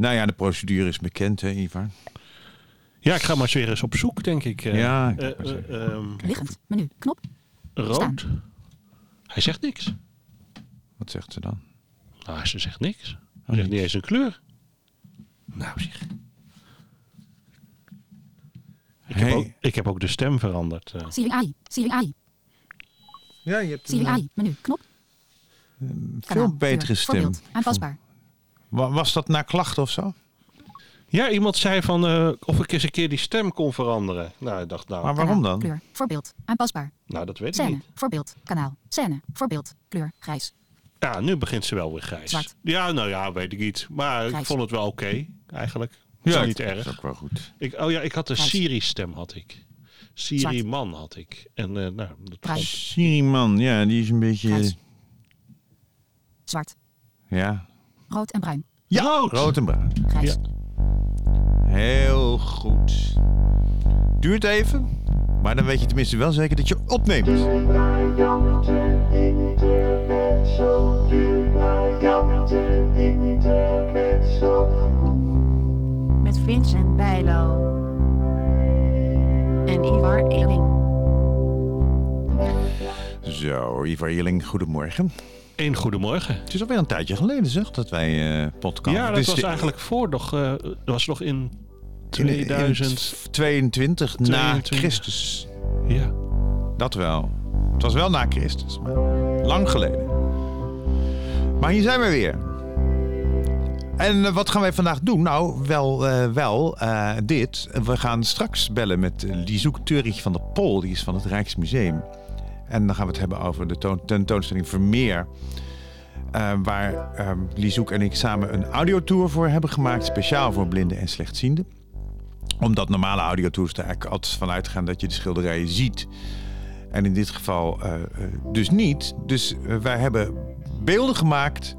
Nou ja, de procedure is bekend, hè, Ivar? Ja, ik ga maar eens weer eens op zoek, denk ik. eh. Ja, ik ehm, Liggend. Menu. Knop. rood. Hij zegt niks. Wat zegt ze dan? Nou, ze zegt niks. Ze Oh, zegt niet eens een kleur. Nou zeg. Ik, Hey. heb, ook, ik heb ook de stem veranderd. eh. Siri AI. Siri AI. Ja, je hebt Siri AI. Menu. Knop. veel betere stem. Voorbeeld. Aanpasbaar. Wa- Was dat naar klachten of zo? Ja, iemand zei van eh, of ik eens een keer die stem kon veranderen. Nou, ik dacht nou, Maar waarom dan? Kleur. Voorbeeld. Aanpasbaar. nou dat weet ik Scène. niet. Voorbeeld. Kanaal. Scène. Voorbeeld. Kleur. Grijs. Ja, nu begint ze wel weer grijs. Zwart. Ja, nou ja, weet ik niet. Maar ik vond het wel oké, eigenlijk. Ja, niet Dat is erg. ook wel goed. Ik, oh ja, ik had een. Siri-stem, had ik. Siri-man had ik. En eh, nou, dat Bruin. vond- Siri man, ja, die is een beetje... Grijs. Zwart. Ja. Rood en bruin. ja. Rood. Rood en bruin. Grijs. Ja. Heel goed. Duurt even, maar dan weet je tenminste wel zeker dat je opneemt. Met Vincent Bijlo. En Ivar Eling. Zo, Ivar Jeling, goedemorgen. Eén goedemorgen. Het is alweer een tijdje geleden, zeg, dat wij eh podcast. Ja, dat is was eigenlijk voor nog... eh, dat was nog in in- in 2000. 22 na 22. Christus. Ja. Dat wel. Het was wel na Christus, maar lang geleden. Maar hier zijn we weer. En eh, wat gaan wij vandaag doen? Nou, wel, wel dit. We gaan straks bellen met uh, Lizoek Turich van der Pol. Die is van het Rijksmuseum. En dan gaan we het hebben over de toon- tentoonstelling Vermeer. eh, waar Lizoek en ik samen een audiotour voor hebben gemaakt. Speciaal voor blinden en slechtzienden. Omdat normale audiotours er eigenlijk altijd vanuit gaan dat je de schilderijen ziet. En in dit geval eh, dus niet. Dus wij hebben beelden gemaakt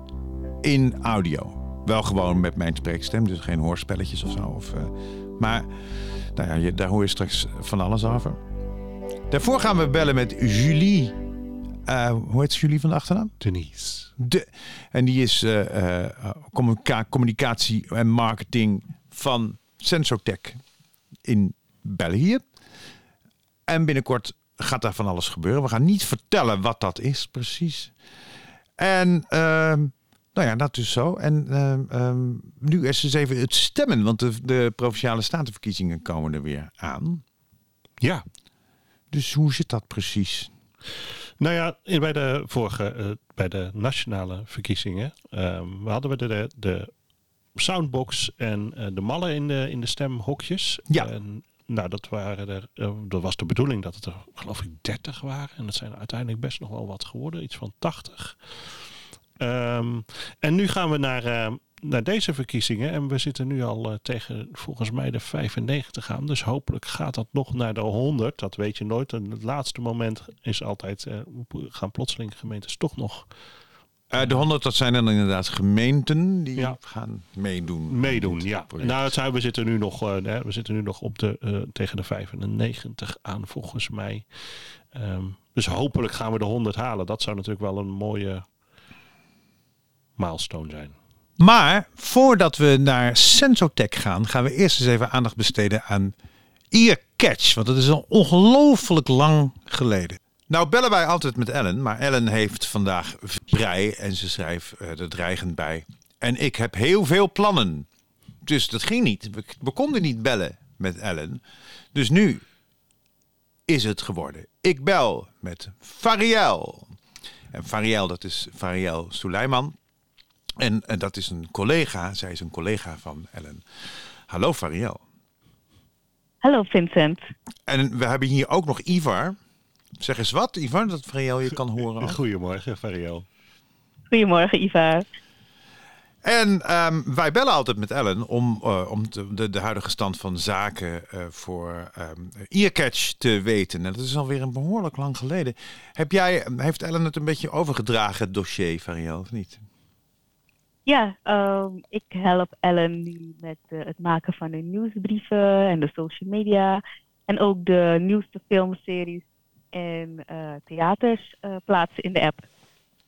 in audio. Wel gewoon met mijn spreekstem, dus geen hoorspelletjes of zo. Maar nou ja, je, daar hoor je straks van alles over. Daarvoor gaan we bellen met Julie. eh, hoe heet Julie van de achternaam? Denise. De, en die is eh, eh, communica- communicatie en marketing van Sensotech in België. En binnenkort gaat daar van alles gebeuren. We gaan niet vertellen wat dat is precies. En ehm, nou ja, dat is zo. En ehm, ehm, nu is dus even het stemmen, want de, de provinciale statenverkiezingen komen er weer aan. Ja. Dus hoe zit dat precies? Nou ja, in- bij de vorige, eh, bij de nationale verkiezingen, ehm, hadden we de, de, soundbox en eh, de mallen in de, in de stemhokjes. Ja. En, nou, dat waren er, eh, dat was de bedoeling dat het er geloof ik 30 waren. En dat zijn er uiteindelijk best nog wel wat geworden, iets van 80. Ehm, en nu gaan we naar, eh, naar deze verkiezingen. En we zitten nu al eh, tegen volgens mij de 95 aan. Dus hopelijk gaat dat nog naar de 100. Dat weet je nooit. En het laatste moment is altijd, eh, gaan plotseling gemeentes toch nog Eh, de 100, dat zijn dan inderdaad gemeenten die Ja. gaan meedoen. meedoen. Ja. project. Nou, zijn, we zitten nu nog, we zitten nu nog op de, tegen de 95 aan volgens mij. Ehm, dus hopelijk gaan we de 100 halen. Dat zou natuurlijk wel een mooie milestone zijn. Maar voordat we naar Sensotech gaan, gaan we eerst eens even aandacht besteden aan Earcatch. Want dat is al ongelooflijk lang geleden. Nou bellen wij altijd met Ellen, maar Ellen heeft vandaag vrij en ze schrijft eh, er dreigend bij. En ik heb heel veel plannen. Dus dat ging niet. We, we konden niet bellen met Ellen. Dus nu is het geworden. Ik bel met Fariel. En Fariel, dat is Fariel Suleiman. En, en dat is een collega, zij is een collega van Ellen. Hallo Fariel. Hallo Vincent. En we hebben hier ook nog Ivar. Zeg eens wat, Ivar, dat Fariel je kan horen. Goedemorgen, Fariel. Goedemorgen Ivar. En ehm, wij bellen altijd met Ellen om, eh, om te- de, de huidige stand van zaken eh, voor ehm Earcatch te weten. En dat is alweer een behoorlijk lang geleden. Heb jij, heeft Ellen het een beetje overgedragen, het dossier, Fariel, of niet? Ja, ehm, ik help Ellen nu met eh, het maken van de nieuwsbrieven en de social media. En ook de nieuwste filmseries en eh, theaters eh, plaatsen in de app.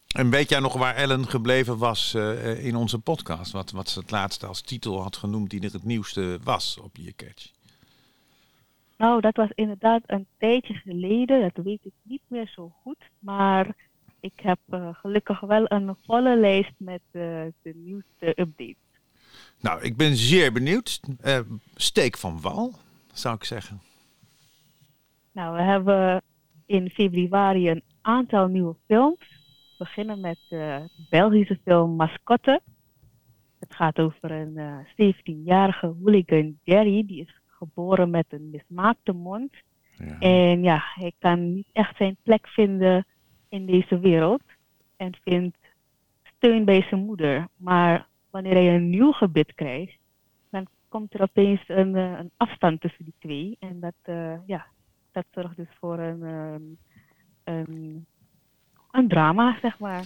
En weet jij nog waar Ellen gebleven was in onze podcast? Wat, wat ze het laatste als titel had genoemd die er het nieuwste was op je catch? Nou, dat was inderdaad een tijdje geleden. Dat weet ik niet meer zo goed. Maar ik heb eh, gelukkig wel een volle lijst met eh, de nieuwste updates. Nou, ik ben zeer benieuwd. Eh, steek van wal, zou ik zeggen. Nou, we hebben in februari een aantal nieuwe films. We beginnen met de Belgische film Mascotte. Het gaat over een eh 17-jarige hooligan Jerry. Die is geboren met een mismaakte mond. Ja. En ja, hij kan niet echt zijn plek vinden in deze wereld. En vindt steun bij zijn moeder. Maar wanneer hij een nieuw gebit krijgt, dan komt er opeens een, eh, een afstand tussen die twee. En dat, eh, ja, dat zorgt dus voor een, ehm, een, een drama, zeg maar.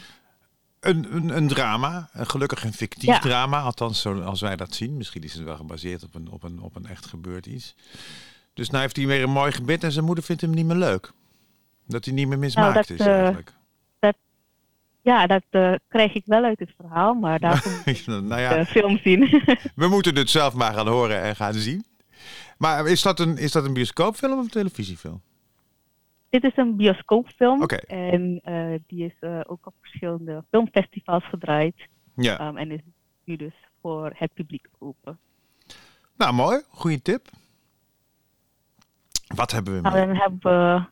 Een, een, een drama, een gelukkig een fictief Ja. drama, althans zoals wij dat zien. Misschien is het wel gebaseerd op een, op een, op een echt gebeurd iets. Dus nou heeft hij weer een mooi gebit en zijn moeder vindt hem niet meer leuk. Dat hij niet meer mismaakt dat, is eh, eigenlijk. Ja, dat eh, krijg ik wel uit het verhaal, maar daarvoor moet nou de ja, film zien. we moeten het zelf maar gaan horen en gaan zien. Maar is dat een, is dat een bioscoopfilm of een televisiefilm? Dit is een bioscoopfilm en eh, die is eh, ook op verschillende filmfestivals gedraaid. Ja. Ehm, en is nu dus voor het publiek open. Nou, mooi. Goeie tip. Wat hebben we Nou, dan hebben we,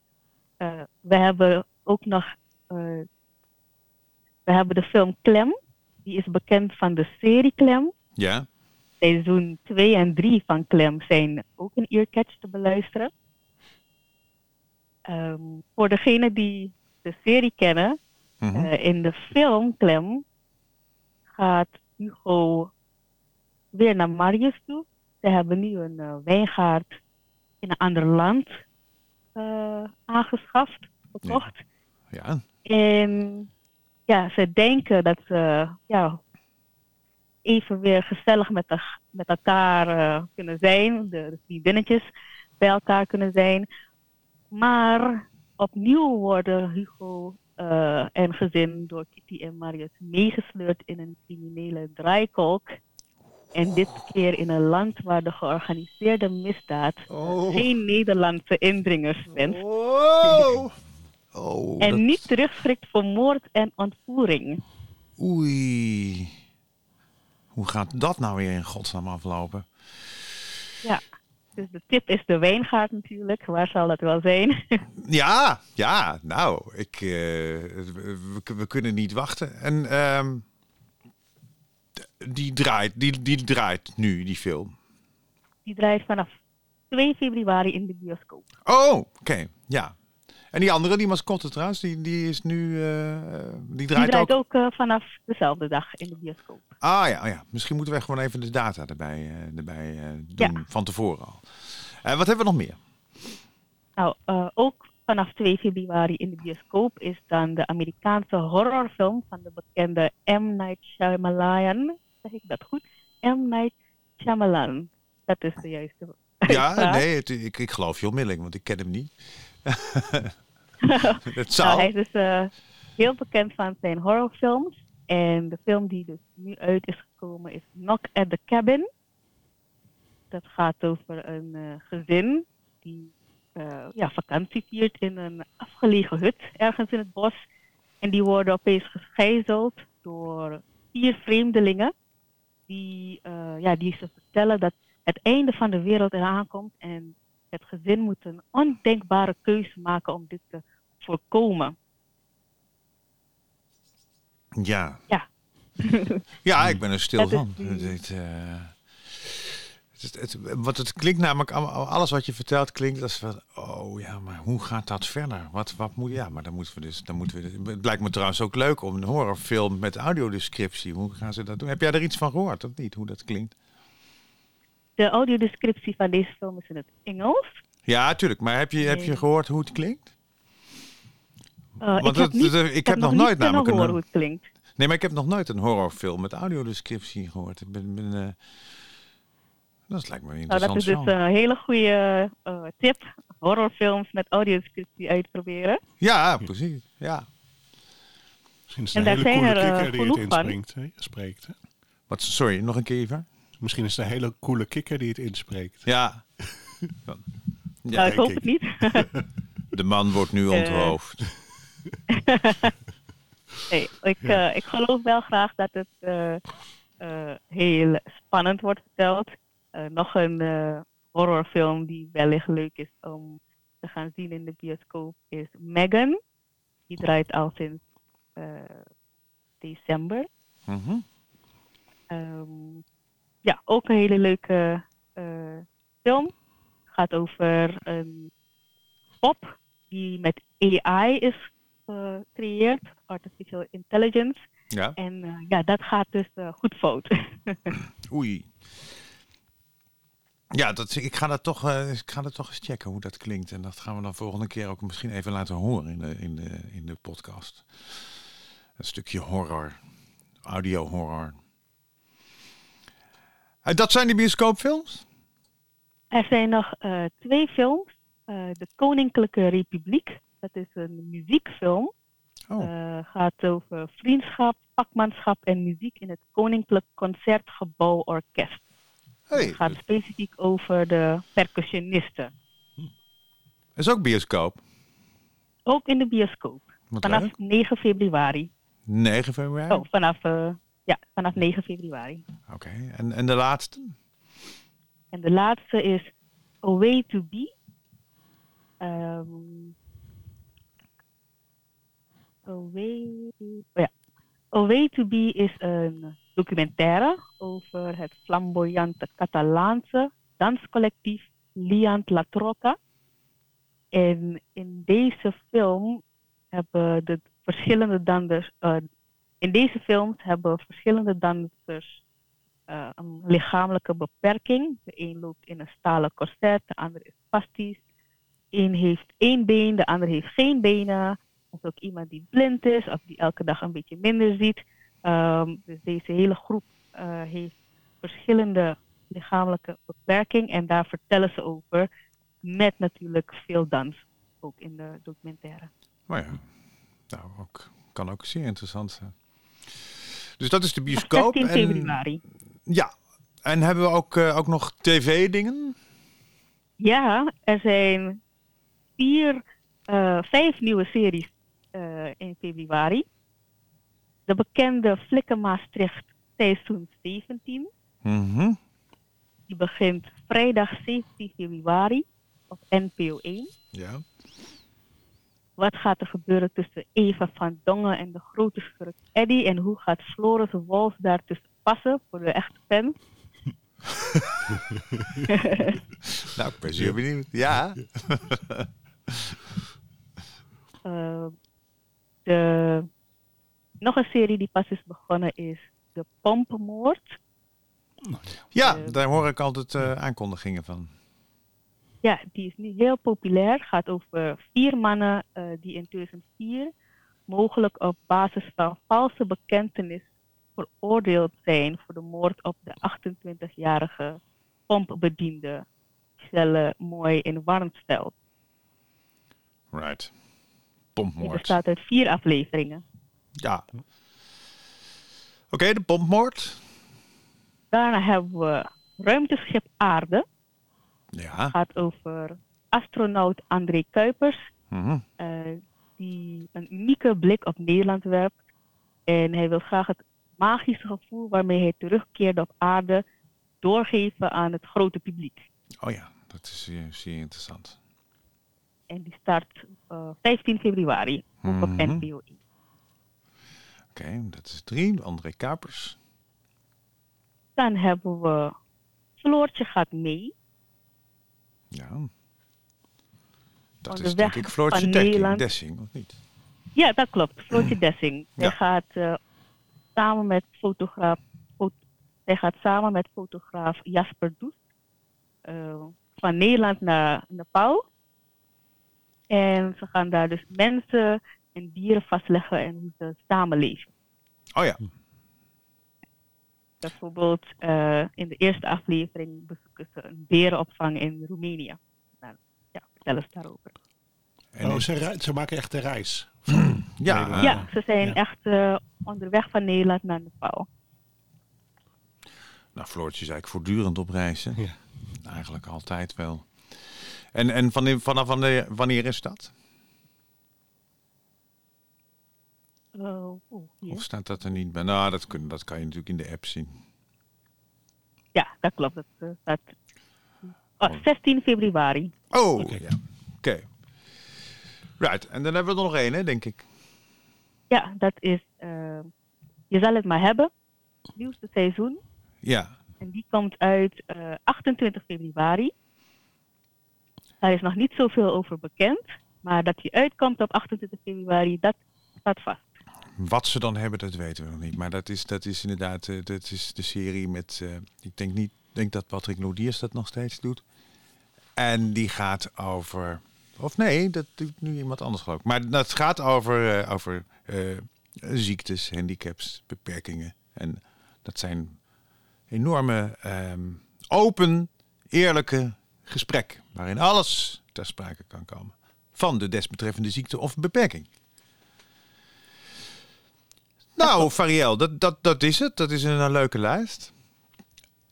eh, we hebben ook nog eh, we hebben de film Clem. Die is bekend van de serie Clem. Ja? Seizoen 2 en 3 van Clem zijn ook in Earcatch te beluisteren. Ehm, voor degenen die de serie kennen, Mhm. eh, in de film Clem gaat Hugo weer naar Marius toe. Ze hebben nu een wijngaard in een ander land aangeschaft, gekocht. Ja. En ja, ze denken dat ze ja, even weer gezellig met, de, met elkaar eh, kunnen zijn. De, de vriendinnetjes bij elkaar kunnen zijn. Maar opnieuw worden Hugo eh, en gezin door Kitty en Marius meegesleurd in een criminele draaikolk. En dit keer in een land waar de georganiseerde misdaad Oh. geen Nederlandse indringers wenst. Oh. Oh, En dat- niet terugschrikt voor moord en ontvoering. Oei. Hoe gaat dat nou weer in godsnaam aflopen? Ja. Dus de tip is de wijngaard natuurlijk. Waar zal dat wel zijn? Ja, ja, nou, ik, eh, we, we kunnen niet wachten. En ehm, die, draait, die, die draait nu, die film. Die draait vanaf 2 februari in de bioscoop. Oh, oké, ja. En die andere, die mascotte trouwens, die, die is nu, eh, die Die draait draait ook. ook eh, vanaf dezelfde dag in de bioscoop. Ah ja, oh, ja, misschien moeten we gewoon even de data erbij, eh, erbij doen, Ja. van tevoren al. Wat hebben we nog meer? Nou, ook vanaf 2 februari in de bioscoop is dan de Amerikaanse horrorfilm van de bekende M. Night Shyamalan. Zeg ik dat goed? M. Night Shyamalan. Dat is de juiste Ja, nee, het- ik, ik geloof je onmiddellijk, want ik ken hem niet. het Nou, zou. hij is dus eh, heel bekend van zijn horrorfilms. En de film die dus nu uit is gekomen is Knock at the Cabin. Dat gaat over een eh, gezin die eh, ja, vakantie viert in een afgelegen hut ergens in het bos. En die worden opeens gegijzeld door vier vreemdelingen. Die, eh, ja, die ze vertellen dat het einde van de wereld eraan komt. En het gezin moet een ondenkbare keuze maken om dit te voorkomen. Ja. Ja. ja, ik ben er stil Dat is van. die- het, eh, het, het- wat het klinkt namelijk, alles wat je vertelt klinkt als van, oh ja, maar hoe gaat dat verder? Wat, wat moet, ja, maar dan moeten we dus, dan moeten we, het lijkt me trouwens ook leuk om een horrorfilm met audiodescriptie, hoe gaan ze dat doen? Heb jij er iets van gehoord of niet, hoe dat klinkt? De audiodescriptie van deze film is in het Engels. Ja, tuurlijk, maar heb je, heb je gehoord hoe het klinkt? Uh, Want ik heb, niet, dat- ik heb nog nooit namelijk een- horen hoe het klinkt. Nee, maar ik heb nog nooit een horrorfilm met audiodescriptie gehoord. Ik ben, ben, eh, dat lijkt me Nou, dat is dus een hele goede eh, tip. Horrorfilms met audiodescriptie uitproberen. Ja, precies. Ja. Misschien is het En een hele zijn coole er, eh, kikker die het inspringt. Hè? Spreekt, hè? Wat, sorry, nog een keer even? Misschien is het een hele coole kikker die het inspreekt. Ja. ja, nou, ik hoop het niet. de man wordt nu Eh. onthoofd. Nee, ik, Ja. eh, ik geloof wel graag dat het eh, eh, heel spannend wordt verteld. Eh, nog een eh, horrorfilm die wellicht leuk is om te gaan zien in de bioscoop is Megan. Die draait al sinds eh, december. Ehm, ja, ook een hele leuke eh, film. Gaat over een pop die met AI is gecreëerd, artificial intelligence. Ja. En ja, dat gaat dus goed fout. Oei. Ja, dat, ik, ga dat toch, eh, ik ga dat toch eens checken hoe dat klinkt. En dat gaan we dan volgende keer ook misschien even laten horen in de, in de, in de podcast. Een stukje horror. Audio horror. Eh, dat zijn de bioscoopfilms? er zijn nog eh, twee films. De Koninklijke Republiek, dat is een muziekfilm. Oh, gaat over vriendschap, vakmanschap en muziek in het Koninklijk Concertgebouw Orkest. Hey, Het gaat specifiek over de percussionisten. dat is ook bioscoop. Ook in de bioscoop. Wat Vanaf leuk. 9 februari. 9 februari? Oh, vanaf, eh, ja, vanaf 9 februari. Oké, en, en de laatste? En de laatste is A Way to Be. Ehm A Way... Oh ja. A Way to Be is een documentaire over het flamboyante Catalaanse danscollectief Liant La Troca. En in deze film hebben de verschillende dansers... eh, in deze films hebben verschillende dansers eh, een lichamelijke beperking. De een loopt in een stalen corset, de ander is spastisch. Eén heeft één been, de ander heeft geen benen. Is ook iemand die blind is of die elke dag een beetje minder ziet. Ehm, dus deze hele groep eh, heeft verschillende lichamelijke beperking en daar vertellen ze over. Met natuurlijk veel dans, ook in de documentaire. Maar ja, nou, ook, kan ook zeer interessant zijn. Dus dat is de bioscoop. 16 En, februari. ja, en hebben we ook, eh, ook nog tv-dingen? Ja, er zijn vier, eh, vijf nieuwe series in februari. De bekende Flikken Maastricht seizoen 17. Mhm. Die begint vrijdag 17 februari op NPO 1. Ja. Wat gaat er gebeuren tussen Eva van Dongen en de grote schurk Eddy? En hoe gaat Floris Wals daartussen passen voor de echte fans? Nou, ik ben zeer benieuwd. Ja. Eh, de, nog een serie die pas is begonnen is De Pompenmoord. Ja, Eh, daar hoor ik altijd eh, aankondigingen van. Ja, die is nu heel populair. Gaat over vier mannen eh, die in 2004 mogelijk op basis van valse bekentenis veroordeeld zijn voor de moord op de 28-jarige pompbediende Giselle Mooi in Warnsveld. Right. Pompmoord. bestaat uit vier afleveringen. Ja. Oké, de pompmoord. Daarna hebben we Ruimteschip Aarde. Ja. Gaat over astronaut André Kuipers. Mhm. eh, die een unieke blik op Nederland werpt. En hij wil graag het magische gevoel waarmee hij terugkeerde op aarde doorgeven aan het grote publiek. Oh ja, dat is zeer, zeer interessant. En die start eh, 15 februari ook op Mhm. NPO 1. Oké, dat is drie. André Kapers. Dan hebben we Floortje gaat mee. Ja. Dat is de denk ik Floortje Dekking. Dessing, of niet? Ja, dat klopt. Floortje Dessing. Ja. Hij gaat eh, samen met fotograaf, hij gaat samen met fotograaf Jasper Does eh, van Nederland naar Nepal. En ze gaan daar dus mensen en dieren vastleggen en hoe ze samenleven. Oh ja. Bijvoorbeeld eh, in de eerste aflevering bezoeken ze een berenopvang in Roemenië. Nou, ja, vertel eens daarover. En oh, ze, ze maken echt de reis Ja, ja, ze zijn ja. echt eh, onderweg van Nederland naar Nepal. Nou, Floortje is eigenlijk voortdurend op reizen. Ja. Eigenlijk altijd wel. En, en van, vanaf wanneer, wanneer is dat? Oh, hier. Of staat dat er niet bij? Nou, dat, kun, dat kan je natuurlijk in de app zien. Ja, dat klopt. Dat eh, staat oh, 16 februari. Oh, Oké. ja. Oké. Right, en dan hebben we er nog één, hè, denk ik. Ja, dat is eh, Je zal het maar hebben. Nieuwste seizoen. Ja, En die komt uit eh, 28 februari. Daar is nog niet zoveel over bekend. Maar dat die uitkomt op 28 februari, dat staat vast. Wat ze dan hebben, dat weten we nog niet. Maar dat is, dat is inderdaad eh, dat is de serie met... eh, ik denk, niet, denk dat Patrick Lodiers dat nog steeds doet. En die gaat over... Of nee, dat doet nu iemand anders geloof ik. Maar dat gaat over, eh, over ziektes, handicaps, beperkingen. En dat zijn enorme, ehm, open, eerlijke gesprekken. Waarin alles ter sprake kan komen. Van de desbetreffende ziekte of beperking. Nou, Fariel, dat, dat, dat is het. Dat is een, een leuke lijst.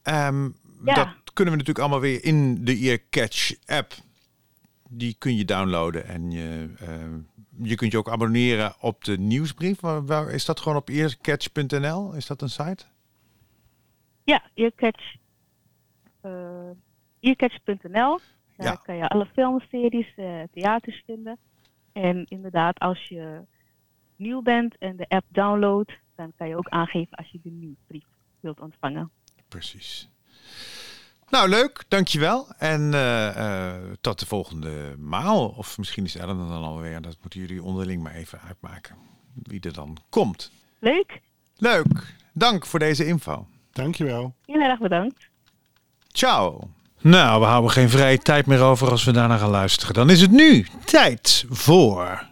Ehm, Ja. Dat kunnen we natuurlijk allemaal weer in de Earcatch app. Die kun je downloaden en je, ehm, je kunt je ook abonneren op de nieuwsbrief. Waar, waar- is dat gewoon op earcatch.nl? Is dat een site? Ja, Earcatch. eh Earcatch.nl. Daar Ja. kan je alle filmseries, eh, theaters vinden. En inderdaad, als je nieuw bent en de app downloadt, dan kan je ook aangeven als je de nieuwsbrief wilt ontvangen. Precies. Nou, leuk. Dankjewel. En eh, eh, tot de volgende maal. Of misschien is Ellen er dan alweer. Dat moeten jullie onderling maar even uitmaken. Wie er dan komt. Leuk, Leuk. Dank voor deze info. Dankjewel. heel erg bedankt. Ciao. Nou, we houden geen vrije tijd meer over als we daarna gaan luisteren. Dan is het nu tijd voor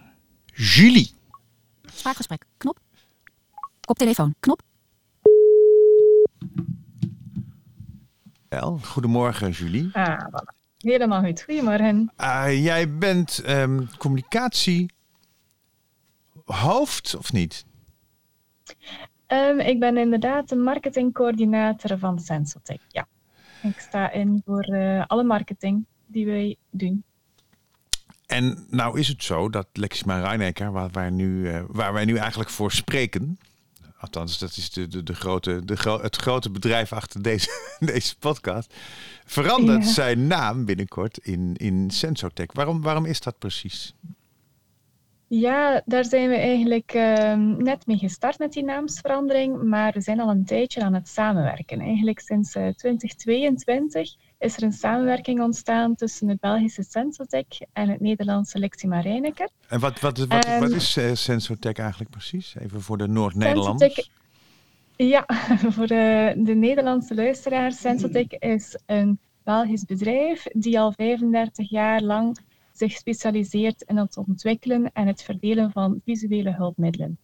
Julie. Spraakgesprek. Knop. Koptelefoon. Knop. Wel, goedemorgen Julie. Ah, voilà. Helemaal goed. Goedemorgen. Eh, jij bent ehm, communicatie hoofd of niet? Ehm, ik ben inderdaad de marketingcoördinator van Sensotech. Ja. Ik sta in voor eh, alle marketing die wij doen. En nou is het zo dat Lexima Rijnecker, waar wij nu, eh, waar wij nu eigenlijk voor spreken, althans dat is de, de, de grote, de, gro- het grote bedrijf achter deze, deze podcast, verandert Ja. zijn naam binnenkort in, in Sensotech. Waarom, waarom is dat precies? Ja, daar zijn we eigenlijk ehm, net mee gestart met die naamsverandering, maar we zijn al een tijdje aan het samenwerken. Eigenlijk sinds eh, 2022 is er een samenwerking ontstaan tussen het Belgische Sensotech en het Nederlandse Lexima Rijnecker. En wat, wat, wat, Ehm, wat is eh, Sensotech eigenlijk precies? Even voor de Noord-Nederlanders. Ja, voor de, de Nederlandse luisteraars. Sensotech is een Belgisch bedrijf die al 35 jaar lang zich specialiseert in het ontwikkelen en het verdelen van visuele hulpmiddelen.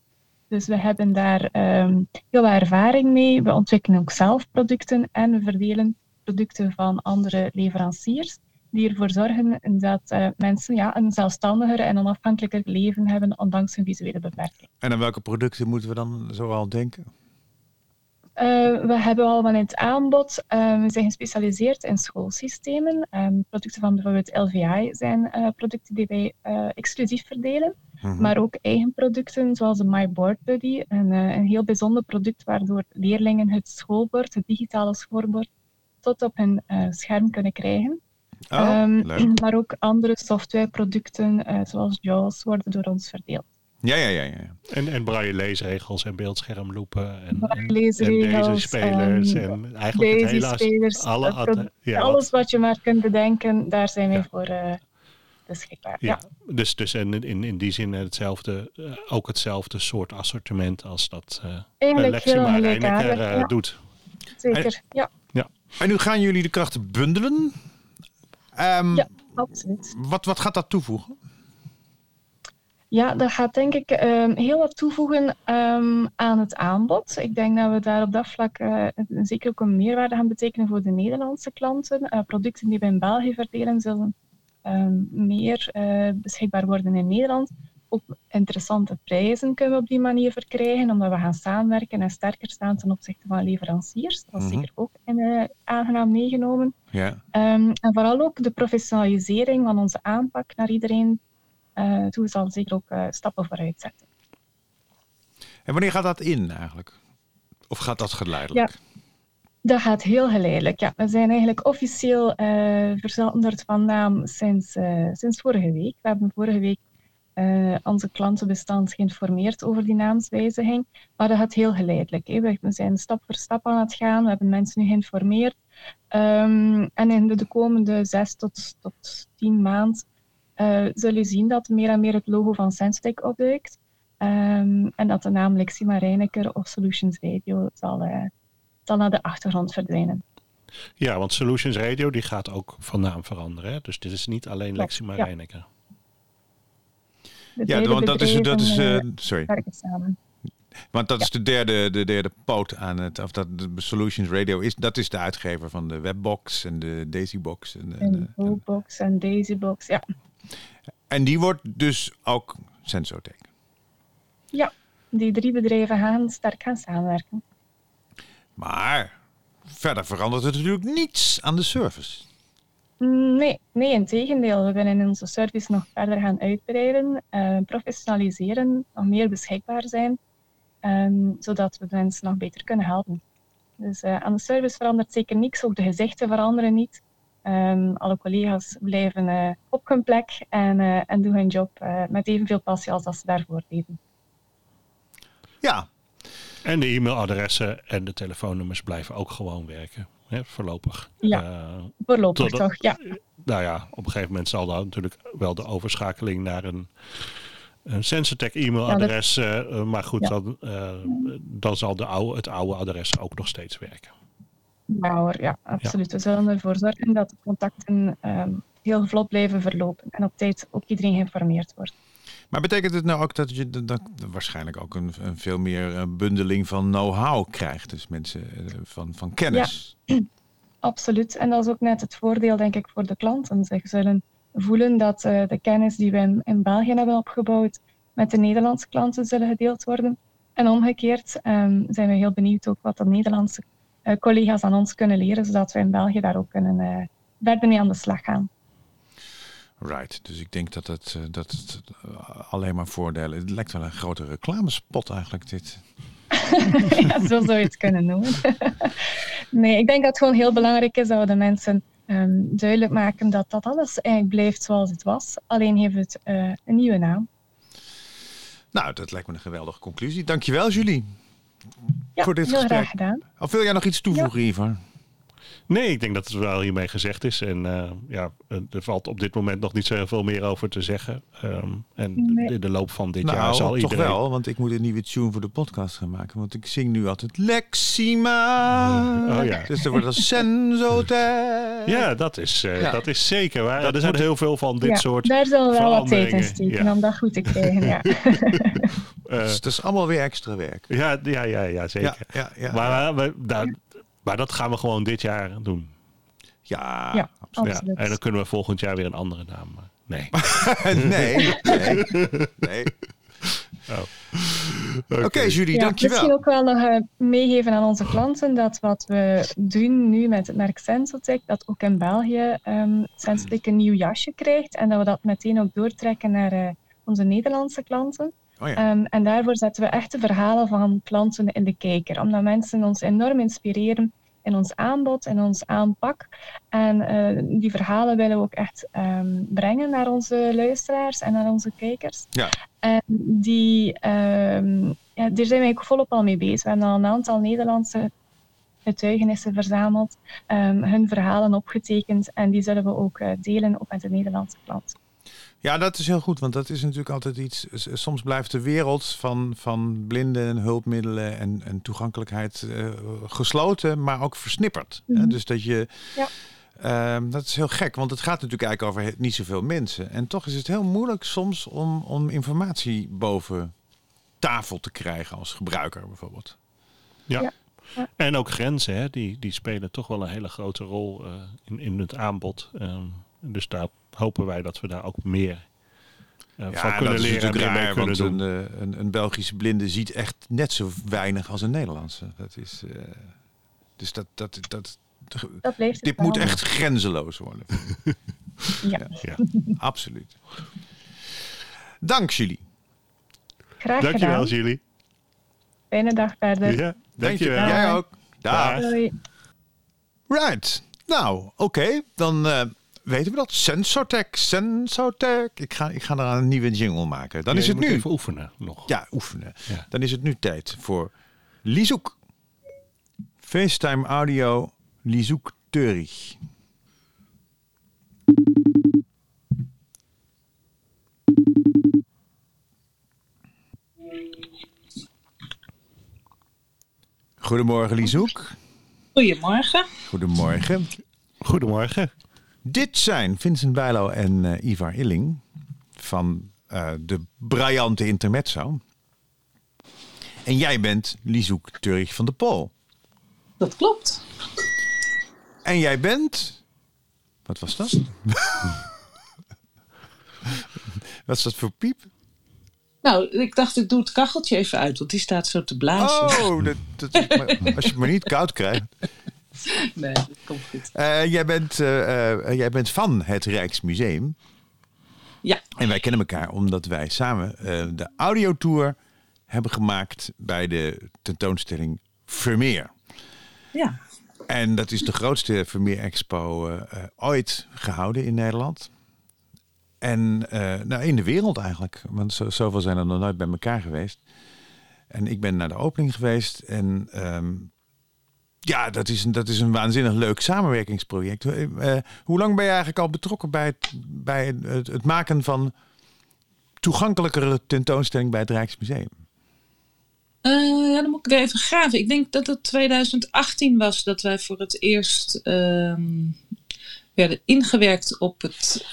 Dus we hebben daar ehm, heel wat ervaring mee. We ontwikkelen ook zelf producten en we verdelen producten van andere leveranciers die ervoor zorgen dat eh, mensen ja, een zelfstandiger en onafhankelijker leven hebben ondanks hun visuele beperking. En aan welke producten moeten we dan zoal denken? Eh, we hebben al in het aanbod. eh, we zijn gespecialiseerd in schoolsystemen. Ehm, producten van bijvoorbeeld LVI zijn producten die wij exclusief verdelen. Mhm. Maar ook eigen producten zoals de My Board Buddy. Een, een heel bijzonder product waardoor leerlingen het schoolbord, het digitale schoolbord, tot op hun eh, scherm kunnen krijgen. Oh, Ehm, maar ook andere softwareproducten eh, zoals JAWS worden door ons verdeeld. Ja, ja, ja, ja. En, en braille leesregels en beeldschermloepen. En, Braille en, en spelers. ehm, En eigenlijk het hele... alle ad- ja, alles wat- je maar kunt bedenken, daar zijn wij Ja. voor eh, beschikbaar. Ja, Ja. dus, dus en in, in die zin hetzelfde, ook hetzelfde soort assortiment als dat eh eigenlijk Lexima doet. zeker. Ja, En nu gaan jullie de krachten bundelen. Ehm, Ja. absoluut. wat, wat gaat dat toevoegen? Ja, dat gaat denk ik ehm, heel wat toevoegen ehm, aan het aanbod. Ik denk dat we daar op dat vlak eh, zeker ook een meerwaarde gaan betekenen voor de Nederlandse klanten. Eh, producten die we in België verdelen zullen meer eh, beschikbaar worden in Nederland. Ook interessante prijzen kunnen we op die manier verkrijgen, omdat we gaan samenwerken en sterker staan ten opzichte van leveranciers. Dat is Mhm. zeker ook in, eh, aangenaam meegenomen. Ja. Ehm, en vooral ook de professionalisering van onze aanpak naar iedereen eh toe zal zeker ook eh, stappen vooruit zetten. En wanneer gaat dat in eigenlijk? Of gaat dat geleidelijk? Dat gaat heel geleidelijk. Ja, we zijn eigenlijk officieel eh veranderd van naam sinds, sinds vorige week. We hebben vorige week eh, onze klantenbestand geïnformeerd over die naamswijziging. Maar dat gaat heel geleidelijk. Hè. We zijn stap voor stap aan het gaan. We hebben mensen nu geïnformeerd. Ehm, en in de, de komende zes tot, tot tien maanden eh zul je zien dat meer en meer het logo van Sensotech opduikt. Ehm, en dat de naam Lexima Reinecker of Solutions Radio zal, eh, zal naar de achtergrond verdwijnen. Ja, want Solutions Radio die gaat ook van naam veranderen. Hè? Dus dit is niet alleen Lexima ja. Ja, want dat is, dat is eh, eh, sorry. werken samen. Want dat is de derde, de derde poot aan het, of dat de Solutions Radio is. Dat is de uitgever van de Webbox en de Daisybox. En, de- En de- en, Bobox en Daisybox, ja. en die wordt dus ook Sensotech. Die drie bedrijven gaan sterk gaan samenwerken. Maar verder verandert het natuurlijk niets aan de service. Nee, nee, in tegendeel. We willen onze service nog verder gaan uitbreiden, eh, professionaliseren, nog meer beschikbaar zijn, ehm, zodat we mensen nog beter kunnen helpen. Dus eh, aan de service verandert zeker niks, ook de gezichten veranderen niet. Ehm, alle collega's blijven eh, op hun plek en, en doen hun job met evenveel passie als dat ze daarvoor deden. Ja, En de e-mailadressen en de telefoonnummers blijven ook gewoon werken. Hè, voorlopig. Ja. Eh, Voorlopig Tot- toch, ja. nou ja, op een gegeven moment zal dan natuurlijk wel de overschakeling naar een, een Sensotech e-mailadres. eh, eh, maar goed, Ja. dan, eh, dan zal de oude, het oude adres ook nog steeds werken. Ja hoor, ja, absoluut. We zullen ervoor zorgen dat de contacten ehm, heel vlot blijven verlopen en op tijd ook iedereen geïnformeerd wordt. Maar betekent het nou ook dat je dat, waarschijnlijk ook een, een veel meer eh, bundeling van know-how krijgt? Dus mensen eh, van, van kennis. Absoluut. En dat is ook net het voordeel, denk ik, voor de klanten. Ze zullen voelen dat eh, de kennis die we in, België hebben opgebouwd met de Nederlandse klanten zullen gedeeld worden. En omgekeerd ehm, zijn we heel benieuwd ook wat de Nederlandse collega's aan ons kunnen leren, zodat we in België daar ook kunnen eh, verder mee aan de slag gaan. Right, dus ik denk dat het, eh, dat het eh, alleen maar voordelen... Het lijkt wel een grote reclamespot eigenlijk dit. ja, zo zou je het kunnen noemen. nee, ik denk dat het gewoon heel belangrijk is dat we de mensen ehm, duidelijk maken dat dat alles eigenlijk blijft zoals het was. Alleen heeft het eh, een nieuwe naam. Nou, dat lijkt me een geweldige conclusie. Dankjewel Julie Ja, voor dit heel gesprek. graag gedaan. Of wil jij nog iets toevoegen, Ivar? Nee, ik denk dat het wel hiermee gezegd is. En eh, ja, er valt op dit moment nog niet zo heel veel meer over te zeggen. Ehm, en Nee. in de loop van dit nou, jaar zal toch iedereen... wel, want ik moet een nieuwe tune voor de podcast gaan maken. Want ik zing nu altijd Lexima. Oh ja. Dus er wordt als Sensotech. Ja, dat is, eh, Ja. dat is zeker waar. Dat er zijn heel veel van dit Ja, soort... Daar zal wel wat tijd in veranderingen, steken ja. om dat goed te krijgen. Ja. eh, Dus het is allemaal weer extra werk. ja, ja, ja, ja, zeker. Ja, ja, ja. Maar, we, daar, maar dat gaan we gewoon dit jaar doen. ja, Ja. absoluut. Ja, en dan kunnen we volgend jaar weer een andere naam. eh, Nee. nee, nee, nee. Oh. Oké, Julie, Ja, dankjewel. Misschien ook wel nog eh, meegeven aan onze klanten dat wat we doen nu met het merk Sensotech, dat ook in België ehm Sensotech een nieuw jasje krijgt en dat we dat meteen ook doortrekken naar eh, onze Nederlandse klanten. Oh ja. Ehm, en daarvoor zetten we echt de verhalen van klanten in de kijker, omdat mensen ons enorm inspireren in ons aanbod, in ons aanpak. En eh, die verhalen willen we ook echt ehm, brengen naar onze luisteraars en naar onze kijkers. Ja. En die, ehm, ja, daar zijn wij ook volop al mee bezig. We hebben al een aantal Nederlandse getuigenissen verzameld, ehm, hun verhalen opgetekend en die zullen we ook eh, delen ook met de Nederlandse klant. Ja, dat is heel goed, want dat is natuurlijk altijd iets. Soms blijft de wereld van, van blinden en hulpmiddelen en, en toegankelijkheid eh, gesloten, maar ook versnipperd. hè. Mhm. Dus dat je. Ja. Ehm, dat is heel gek, want het gaat natuurlijk eigenlijk over niet zoveel mensen. En toch is het heel moeilijk soms om, om informatie boven tafel te krijgen als gebruiker bijvoorbeeld. Ja. Ja. Ja. En ook grenzen, hè, die, die spelen toch wel een hele grote rol eh, in, in het aanbod. Ehm, dus daar hopen wij dat we daar ook meer eh, van Ja, kunnen dat is en natuurlijk raar, kunnen want doen. een, eh, een, een Belgische blinde ziet echt net zo weinig als een Nederlandse. Dat is, eh, dus dat, dat, dat, dit moet wel. echt grenzeloos worden. Ja, Ja. Absoluut. Dank jullie. graag Dankjewel, gedaan. Julie. Fijne dag verder. Ja, dankjewel. Jij ook. Dag. Dag. Doei. Right. Nou, oké. Dan eh, weten we dat. Sensotech, Sensotech. Ik ga, ik ga er een nieuwe jingle maken. Dan Ja, is je het moet nu. even oefenen nog. Ja, oefenen. Ja. Dan is het nu tijd voor Lizoek. FaceTime audio Lizoek Teurig. Goedemorgen Lizoek. Goedemorgen. Goedemorgen. Goedemorgen. Dit zijn Vincent Bijlo en eh, Ivar Illing van eh, de Briljante Intermezzo. En jij bent Lizoek Turg van de Pol. Dat klopt. En jij bent... Wat was dat? Wat is dat voor piep? Nou, ik dacht ik doe het kacheltje even uit, want die staat zo te blazen. Oh, dat, dat, als je het maar niet koud krijgt. Nee, dat komt goed. Eh, jij, bent, eh, eh, jij bent van het Rijksmuseum. Ja, En wij kennen elkaar omdat wij samen de audiotour hebben gemaakt bij de tentoonstelling Vermeer. ja. En dat is de grootste Vermeer Expo ooit gehouden in Nederland. En nou, in de wereld eigenlijk. Want zo, zoveel zijn er nog nooit bij elkaar geweest. En ik ben naar de opening geweest. En ehm, ja, dat is, een, dat is een waanzinnig leuk samenwerkingsproject. Eh, eh, hoe lang ben je eigenlijk al betrokken bij het, bij het, het maken van toegankelijkere tentoonstelling bij het Rijksmuseum? Eh, ja, dan moet ik weer even graven. Ik denk dat het 2018 was dat wij voor het eerst ehm, werden ingewerkt op, het,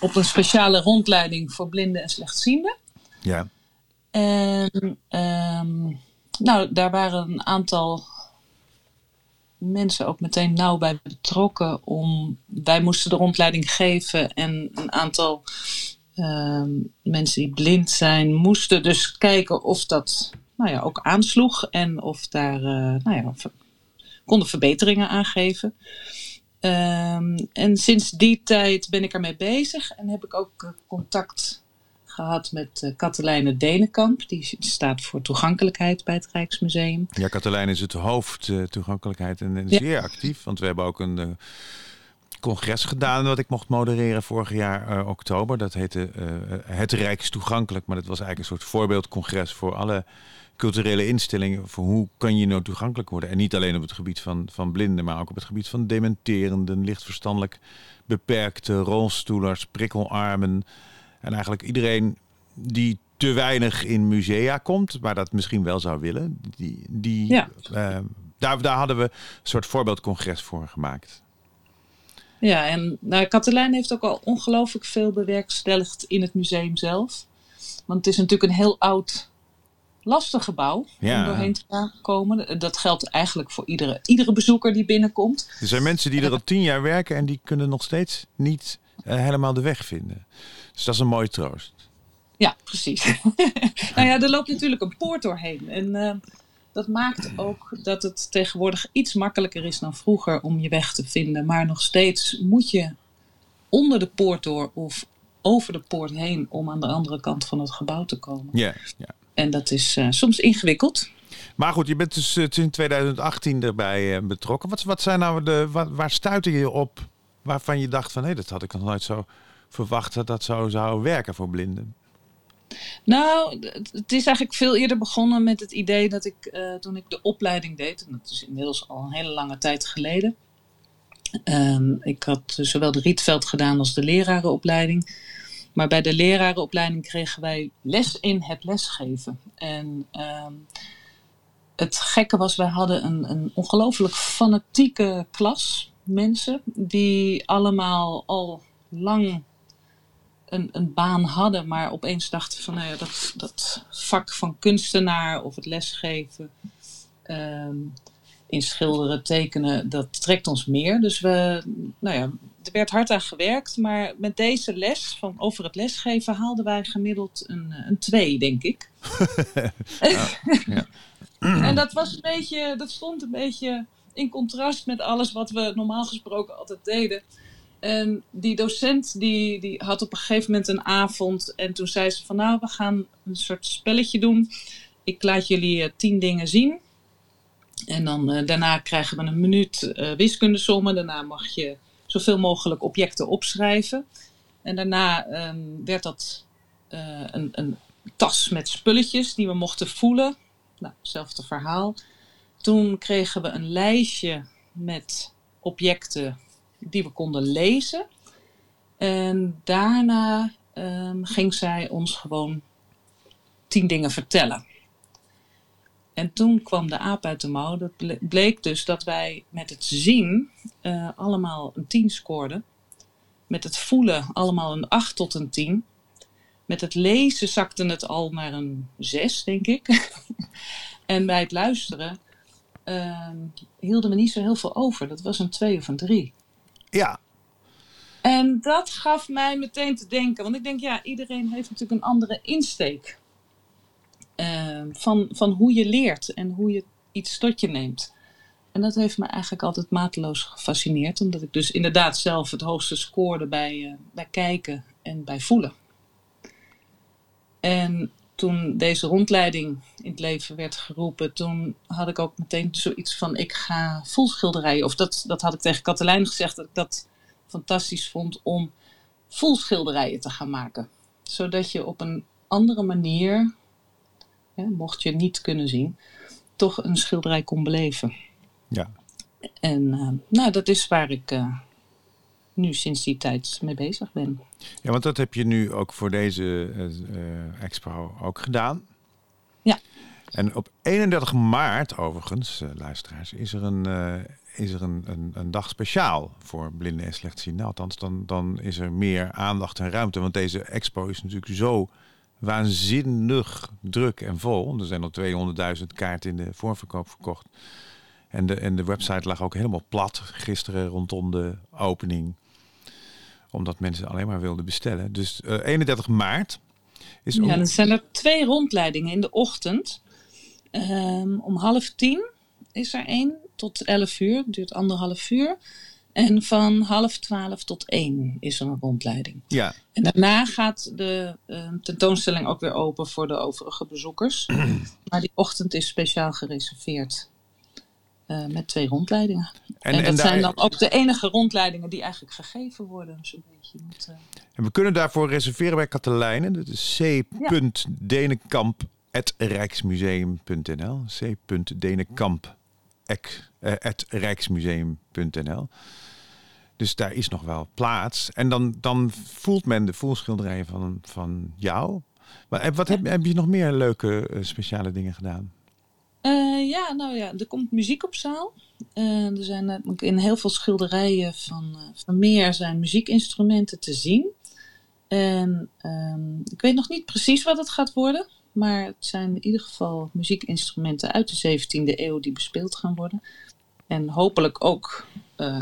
op een speciale rondleiding voor blinden en slechtzienden. Ja, En ehm, nou, daar waren een aantal mensen ook meteen nauw bij betrokken. Om, wij moesten de rondleiding geven en een aantal ehm, mensen die blind zijn moesten dus kijken of dat nou ja, ook aansloeg en of daar eh, nou ja, konden verbeteringen aangeven. Ehm, en sinds die tijd ben ik ermee bezig en heb ik ook eh, contact gehad met uh, Katelijne Denenkamp. Die staat voor toegankelijkheid bij het Rijksmuseum. Ja, Katelijn is het hoofd eh, toegankelijkheid en, en Ja. zeer actief. Want we hebben ook een eh, congres gedaan wat ik mocht modereren vorig jaar eh, oktober. Dat heette eh, Het Rijkstoegankelijk. Maar dat was eigenlijk een soort voorbeeldcongres voor alle culturele instellingen. Voor hoe kan je nou toegankelijk worden? En niet alleen op het gebied van, van blinden, maar ook op het gebied van dementerenden, lichtverstandelijk beperkte, rolstoelers, prikkelarmen. En eigenlijk iedereen die te weinig in musea komt, maar dat misschien wel zou willen, die, die, Ja. eh, daar, daar hadden we een soort voorbeeldcongres voor gemaakt. Ja, en nou, Katelijn heeft ook al ongelooflijk veel bewerkstelligd in het museum zelf. Want het is natuurlijk een heel oud, lastig gebouw Ja. om doorheen te komen. Dat geldt eigenlijk voor iedere, iedere bezoeker die binnenkomt. Er zijn mensen die er al tien jaar werken en die kunnen nog steeds niet helemaal de weg vinden. Dus dat is een mooie troost. Ja, precies. nou ja, er loopt natuurlijk een poort doorheen. En eh, dat maakt ook dat het tegenwoordig iets makkelijker is dan vroeger om je weg te vinden. Maar nog steeds moet je onder de poort door of over de poort heen om aan de andere kant van het gebouw te komen. Ja, ja. En dat is eh, soms ingewikkeld. Maar goed, je bent dus eh, sinds 2018 erbij eh, betrokken. Wat, wat zijn nou de, wat, waar stuitte je op waarvan je dacht van hé, dat had ik nog nooit zo verwacht dat dat zo zou werken voor blinden? Nou, het is eigenlijk veel eerder begonnen met het idee dat ik eh, toen ik de opleiding deed, en dat is inmiddels al een hele lange tijd geleden. ehm, ik had zowel de Rietveld gedaan als de lerarenopleiding. Maar bij de lerarenopleiding kregen wij les in het lesgeven. En ehm, het gekke was, wij hadden een, een ongelooflijk fanatieke klas mensen die allemaal al lang een, een baan hadden, maar opeens dachten van nou ja, dat, dat vak van kunstenaar of het lesgeven, ehm, in schilderen, tekenen, dat trekt ons meer. Dus we, nou ja, er werd hard aan gewerkt, maar met deze les van over het lesgeven haalden wij gemiddeld een, een 2, denk ik. ja. en dat was een beetje, dat stond een beetje in contrast met alles wat we normaal gesproken altijd deden. En die docent die, die had op een gegeven moment een avond en toen zei ze van nou, we gaan een soort spelletje doen. Ik laat jullie eh, tien dingen zien. En dan eh, daarna krijgen we een minuut eh wiskundesommen. Daarna mag je zoveel mogelijk objecten opschrijven. En daarna ehm, werd dat een, een tas met spulletjes die we mochten voelen. Nou, hetzelfde verhaal. Toen kregen we een lijstje met objecten die we konden lezen. En daarna ehm, ging zij ons gewoon tien dingen vertellen. En toen kwam de aap uit de mouw. Dat ble- bleek dus dat wij met het zien eh, allemaal een 10 scoorden. Met het voelen allemaal een 8 tot een 10. Met het lezen zakte het al naar een 6, denk ik. en bij het luisteren hielden we niet zo heel veel over. Dat was een 2 of een 3. Ja, En dat gaf mij meteen te denken. Want ik denk, ja, iedereen heeft natuurlijk een andere insteek. Ehm, van, van hoe je leert en hoe je iets tot je neemt. En dat heeft me eigenlijk altijd mateloos gefascineerd. Omdat ik dus inderdaad zelf het hoogste scoorde bij, eh, bij kijken en bij voelen. En toen deze rondleiding in het leven werd geroepen, toen had ik ook meteen zoiets van: ik ga voelschilderijen. Of dat, dat had ik tegen Katelijn gezegd, dat ik dat fantastisch vond om voelschilderijen te gaan maken. Zodat je op een andere manier, mocht je niet kunnen zien, toch een schilderij kon beleven. ja. En eh, nou, dat is waar ik eh, nu sinds die tijd mee bezig ben. Ja, want dat heb je nu ook voor deze eh, eh, expo ook gedaan. Ja. En op 31 maart, overigens, eh, luisteraars, is er een, is er een, een, een dag speciaal voor blinden en slechtzienden. Althans, dan, dan is er meer aandacht en ruimte. Want deze expo is natuurlijk zo waanzinnig druk en vol. Er zijn al 200.000 kaarten in de voorverkoop verkocht. En de, en de website lag ook helemaal plat gisteren rondom de opening omdat mensen alleen maar wilden bestellen. Dus eh, 31 maart is. Ja, dan zijn er twee rondleidingen in de ochtend. Ehm, om half tien is er één tot elf uur, het duurt anderhalf uur. En van half twaalf tot één is er een rondleiding. Ja, En daarna gaat de ehm, tentoonstelling ook weer open voor de overige bezoekers. maar die ochtend is speciaal gereserveerd eh, met twee rondleidingen. En, en, dat en, daar- zijn dan ook de enige rondleidingen die eigenlijk gegeven worden. Zo'n beetje. Want, eh, en we kunnen daarvoor reserveren bij Katelijnen. Dat is c.denenkamp.rijksmuseum.nl c.denenkamp.rijksmuseum.nl Dus daar is nog wel plaats. En dan, dan voelt men de voelschilderijen van, van jou. Maar eh, wat heb, heb je nog meer leuke eh, speciale dingen gedaan? Eh, ja, nou ja, er komt muziek op zaal. Eh, er zijn eh, in heel veel schilderijen van Vermeer zijn muziekinstrumenten te zien. En ehm, ik weet nog niet precies wat het gaat worden. Maar het zijn in ieder geval muziekinstrumenten uit de 17e eeuw die bespeeld gaan worden. En hopelijk ook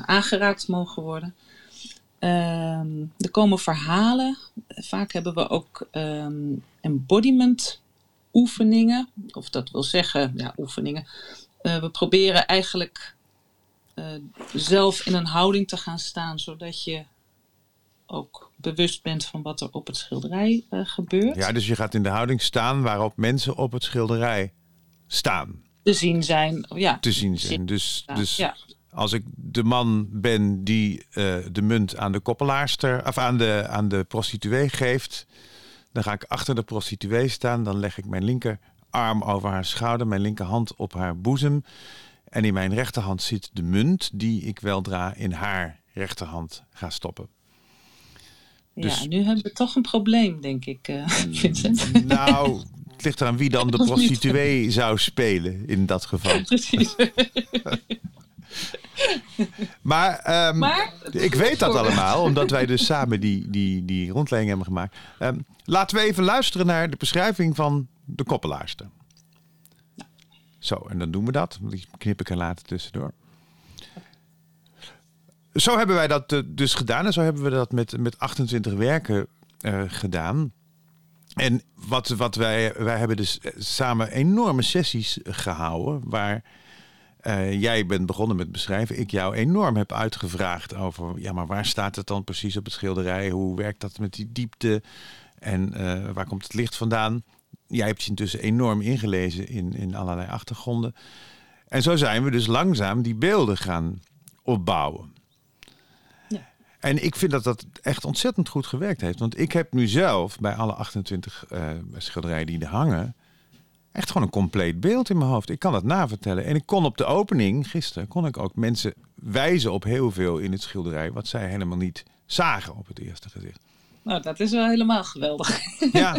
aangeraakt mogen worden. Ehm, er komen verhalen. Vaak hebben we ook ehm, embodiment oefeningen. Of dat wil zeggen, ja, oefeningen. Eh, we proberen eigenlijk eh, zelf in een houding te gaan staan, zodat je ook bewust bent van wat er op het schilderij eh, gebeurt. Ja, dus je gaat in de houding staan waarop mensen op het schilderij staan. Te zien zijn, ja. Te zien zijn. Dus, dus ja. als ik de man ben die de munt aan de koppelaarster of aan de, aan de prostituee geeft, dan ga ik achter de prostituee staan. Dan leg ik mijn linkerarm over haar schouder, mijn linkerhand op haar boezem. En in mijn rechterhand zit de munt die ik weldra in haar rechterhand ga stoppen. dus- ja, nu hebben we toch een probleem, denk ik, eh, Vincent. Nou, het ligt eraan wie dan de prostituee zou spelen in dat geval. Precies. Maar, ehm, Maar, ik weet dat allemaal, omdat wij dus samen die, die, die rondleiding hebben gemaakt. Ehm, laten we even luisteren naar de beschrijving van de koppelaarster. Zo, en dan doen we dat. Die knip ik er later tussendoor. zo hebben wij dat eh, dus gedaan. En zo hebben we dat met, met 28 werken eh, gedaan. En wat, wat wij, wij hebben dus eh, samen enorme sessies gehouden. Waar eh, jij bent begonnen met beschrijven. Ik jou enorm heb uitgevraagd over. Ja, maar waar staat het dan precies op het schilderij? Hoe werkt dat met die diepte? En eh, waar komt het licht vandaan? Jij hebt je intussen enorm ingelezen in, in allerlei achtergronden. En zo zijn we dus langzaam die beelden gaan opbouwen. Ja. En ik vind dat dat echt ontzettend goed gewerkt heeft. Want ik heb nu zelf bij alle 28 eh, schilderijen die er hangen... echt gewoon een compleet beeld in mijn hoofd. Ik kan dat navertellen. En ik kon op de opening, gisteren, kon ik ook mensen wijzen op heel veel in het schilderij... wat zij helemaal niet zagen op het eerste gezicht. Nou, dat is wel helemaal geweldig. Ja.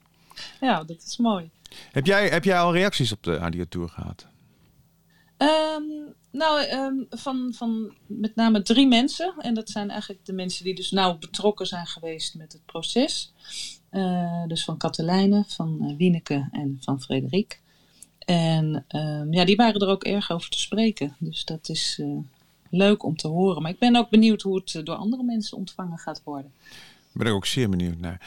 ja, dat is mooi. heb, jij, heb jij al reacties op de Adiatour gehad? Ehm, nou, ehm, van, van met name drie mensen. En dat zijn eigenlijk de mensen die dus nauw betrokken zijn geweest met het proces. Eh, dus van Katelijne, van eh, Wieneke en van Frederik. En ehm, ja, die waren er ook erg over te spreken. Dus dat is eh, leuk om te horen. Maar ik ben ook benieuwd hoe het door andere mensen ontvangen gaat worden. ben ik ook zeer benieuwd naar.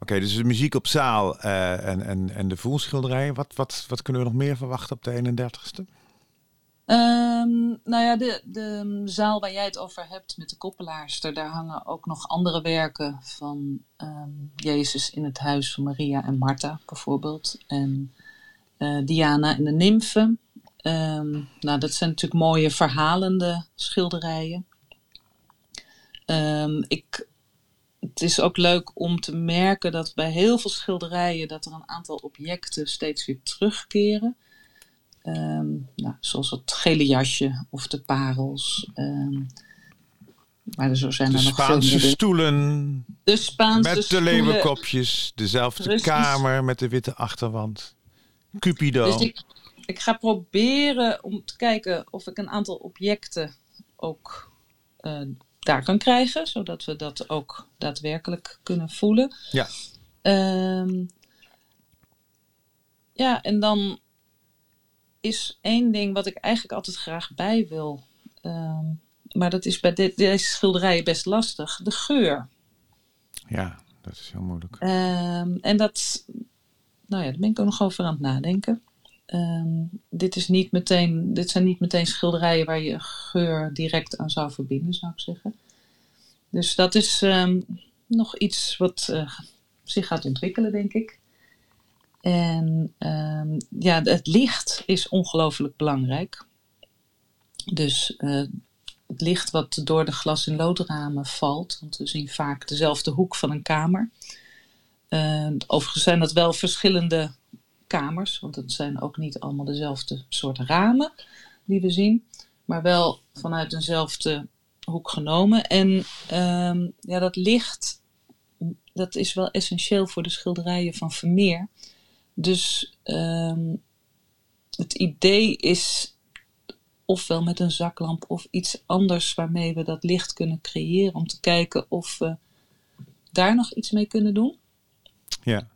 Oké, dus de muziek op zaal en, en, en de voelschilderijen. Wat, wat, wat kunnen we nog meer verwachten op de 31ste? Ehm, nou ja, de, de zaal waar jij het over hebt met de koppelaarster, daar hangen ook nog andere werken van ehm, Jezus in het huis van Maria en Martha bijvoorbeeld. En eh, Diana en de nymfen. Ehm, nou, dat zijn natuurlijk mooie verhalende schilderijen. Ik, het is ook leuk om te merken dat bij heel veel schilderijen dat er een aantal objecten steeds weer terugkeren. Ehm, nou, zoals het gele jasje of de parels. ehm, maar er zo zijn De er nog veel Spaanse meer. stoelen De Spaanse met de leeuwenkopjes. Dezelfde Precies. kamer met de witte achterwand. Cupido. Dus ik, ik ga proberen om te kijken of ik een aantal objecten ook eh, daar kan krijgen, zodat we dat ook daadwerkelijk kunnen voelen. Ja. Ehm, ja, en dan is één ding wat ik eigenlijk altijd graag bij wil. ehm, maar dat is bij de- deze schilderijen best lastig. De geur. Ja, dat is heel moeilijk. Ehm, en dat, nou ja, daar ben ik ook nog over aan het nadenken. Ehm, dit, is niet meteen, dit zijn niet meteen schilderijen waar je geur direct aan zou verbinden, zou ik zeggen. Dus dat is nog iets wat eh, zich gaat ontwikkelen, denk ik. En ehm, ja, het licht is ongelooflijk belangrijk. Dus eh, het licht wat door de glas- en loodramen valt, want we zien vaak dezelfde hoek van een kamer. Eh, overigens zijn dat wel verschillende kamers, want het zijn ook niet allemaal dezelfde soort ramen die we zien, maar wel vanuit dezelfde hoek genomen. En ehm, ja, dat licht, dat is wel essentieel voor de schilderijen van Vermeer. Dus ehm, het idee is ofwel met een zaklamp of iets anders waarmee we dat licht kunnen creëren om te kijken of we daar nog iets mee kunnen doen. Ja.